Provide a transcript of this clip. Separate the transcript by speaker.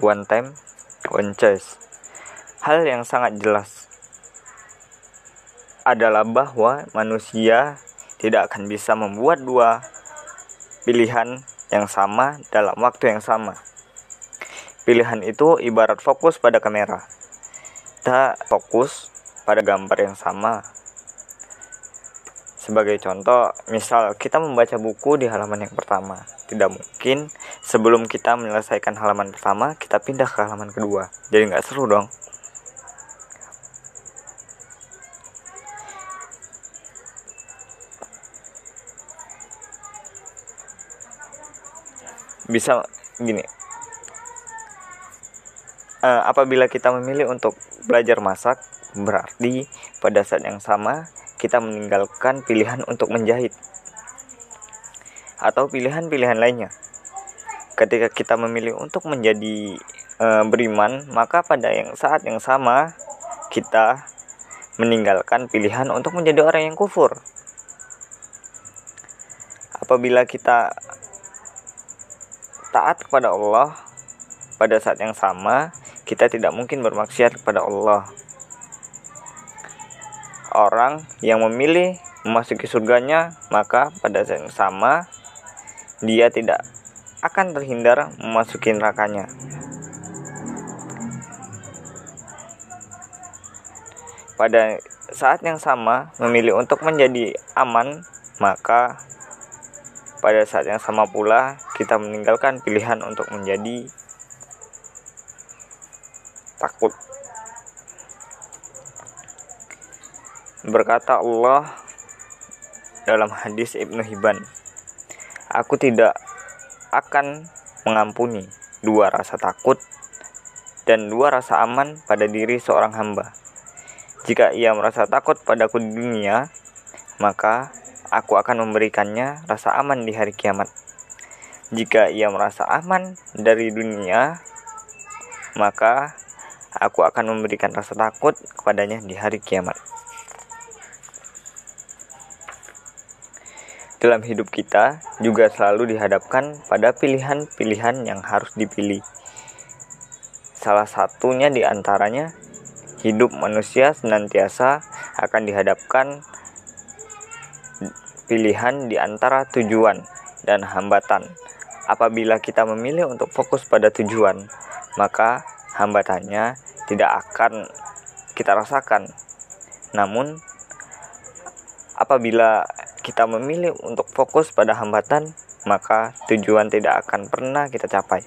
Speaker 1: one time, one choice. Hal yang sangat jelas adalah bahwa manusia tidak akan bisa membuat dua pilihan yang sama dalam waktu yang sama. Pilihan itu ibarat fokus pada kamera. Kita fokus pada gambar yang sama. Sebagai contoh, misal kita membaca buku di halaman yang pertama. Tidak mungkin sebelum kita menyelesaikan halaman pertama, kita pindah ke halaman kedua. Jadi nggak seru dong. bisa gini uh, apabila kita memilih untuk belajar masak berarti pada saat yang sama kita meninggalkan pilihan untuk menjahit atau pilihan-pilihan lainnya ketika kita memilih untuk menjadi uh, beriman maka pada yang saat yang sama kita meninggalkan pilihan untuk menjadi orang yang kufur. Apabila kita taat kepada Allah pada saat yang sama kita tidak mungkin bermaksiat kepada Allah. Orang yang memilih memasuki surganya maka pada saat yang sama dia tidak akan terhindar memasuki nerakanya pada saat yang sama memilih untuk menjadi aman maka pada saat yang sama pula, kita meninggalkan pilihan untuk menjadi takut. Berkata Allah dalam hadis Ibnu Hibban, Aku tidak akan mengampuni dua rasa takut dan dua rasa aman pada diri seorang hamba. Jika ia merasa takut padaku di dunia, maka aku akan memberikannya rasa aman di hari kiamat. Jika ia merasa aman dari dunia, maka aku akan memberikan rasa takut kepadanya di hari kiamat. Dalam hidup kita juga selalu dihadapkan pada pilihan-pilihan yang harus dipilih. Salah satunya di antaranya, hidup manusia senantiasa akan dihadapkan pilihan di antara tujuan dan hambatan. Apabila kita memilih untuk fokus pada tujuan, maka hambatannya tidak akan kita rasakan. Namun, apabila kita memilih untuk fokus pada hambatan, maka tujuan tidak akan pernah kita capai.